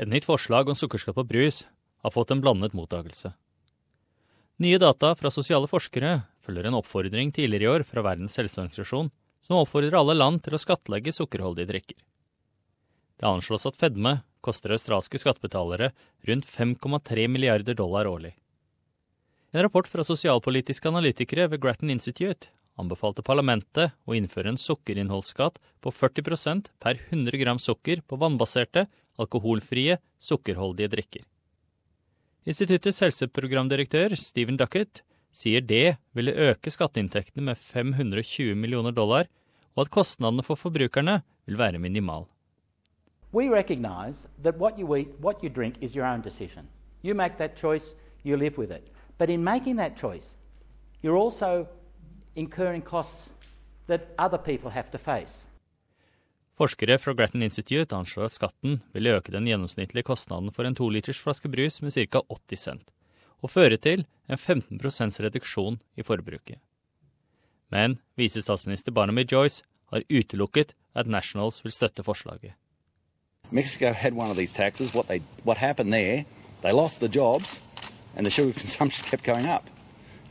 Et nytt forslag om sukkerskatt på brus har fått en blandet mottakelse. Nye data fra sosiale forskere følger en oppfordring tidligere i år fra Verdens helseorganisasjon, som oppfordrer alle land til å skattlegge sukkerholdige drikker. Det anslås at fedme koster australske skattebetalere rundt 5,3 milliarder dollar årlig. En rapport fra sosialpolitiske analytikere ved Grattan Institute anbefalte parlamentet å innføre en sukkerinnholdsskatt på 40% per 100 gram sukker på vannbaserte, alkoholfrie, sukkerholdige drikker. Instituttets helseprogramdirektør Stephen Duckett sier det ville øke skatteinntektene med 520 millioner dollar, og at kostnadene for forbrukerne vil være minimal. We recognize that what you eat, what you drink, is your own decision. You make that choice, you live with it. But in making that choice, you're also incurring costs that other people have to face. Forskere fra Grattan Institute anslår at skatten vil øke den gjennomsnittlige kostnaden for en toliters flaske brus med ca. 80 cent, og føre til en 15 reduksjon i forbruket. Men visestatsminister Barnaby Joyce har utelukket at Nationals vil støtte forslaget. Mexico had one of these taxes. What they what happened there? They lost the jobs, and the sugar consumption kept going up.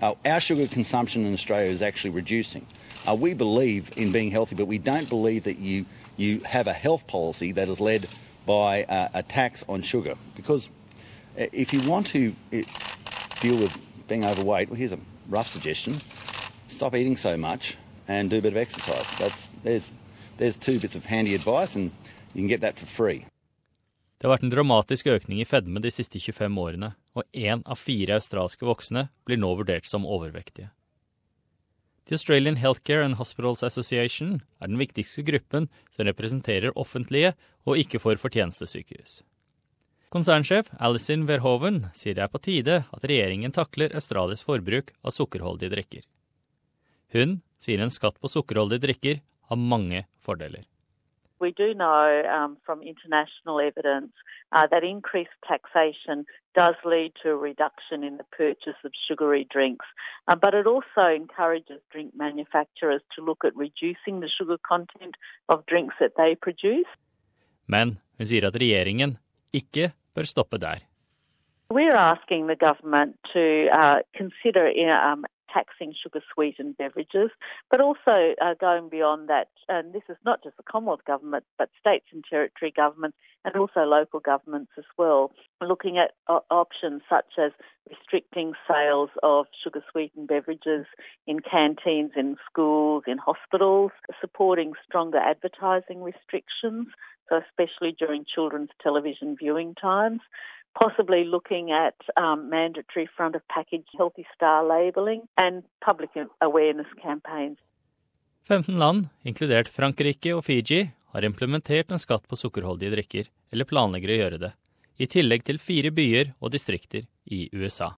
Uh, our sugar consumption in Australia is actually reducing. Uh, we believe in being healthy, but we don't believe that you you have a health policy that is led by uh, a tax on sugar. Because if you want to deal with being overweight, well, here's a rough suggestion: stop eating so much and do a bit of exercise. That's there's there's two bits of handy advice, and you can get that for free. Det har vært en dramatisk økning i fedme de siste 25 årene, og én av fire australske voksne blir nå vurdert som overvektige. The Australian Healthcare and Hospitals Association er den viktigste gruppen som representerer offentlige og ikke for fortjenestesykehus. Konsernsjef Alison Verhoven sier det er på tide at regjeringen takler Australias forbruk av sukkerholdige drikker. Hun sier en skatt på sukkerholdige drikker har mange fordeler. We do know um, from international evidence uh, that increased taxation does lead to a reduction in the purchase of sugary drinks, uh, but it also encourages drink manufacturers to look at reducing the sugar content of drinks that they produce. Men hun sier at regjeringen ikke bør stoppe der. We're asking the government to uh, consider um, taxing sugar sweetened beverages, but also uh, going beyond that. And this is not just the Commonwealth Government, but states and territory governments and also local governments as well, looking at uh, options such as restricting sales of sugar sweetened beverages in canteens, in schools, in hospitals, supporting stronger advertising restrictions, so especially during children's television viewing times possibly looking at um, mandatory front of package Healthy Star labelling and public awareness campaigns. 15 land, inkludert Frankrike og Fiji, har implementert en skatt på sukkerholdige drikker, eller planlegger å gjøre det, i tillegg til fire byer og distrikter i USA.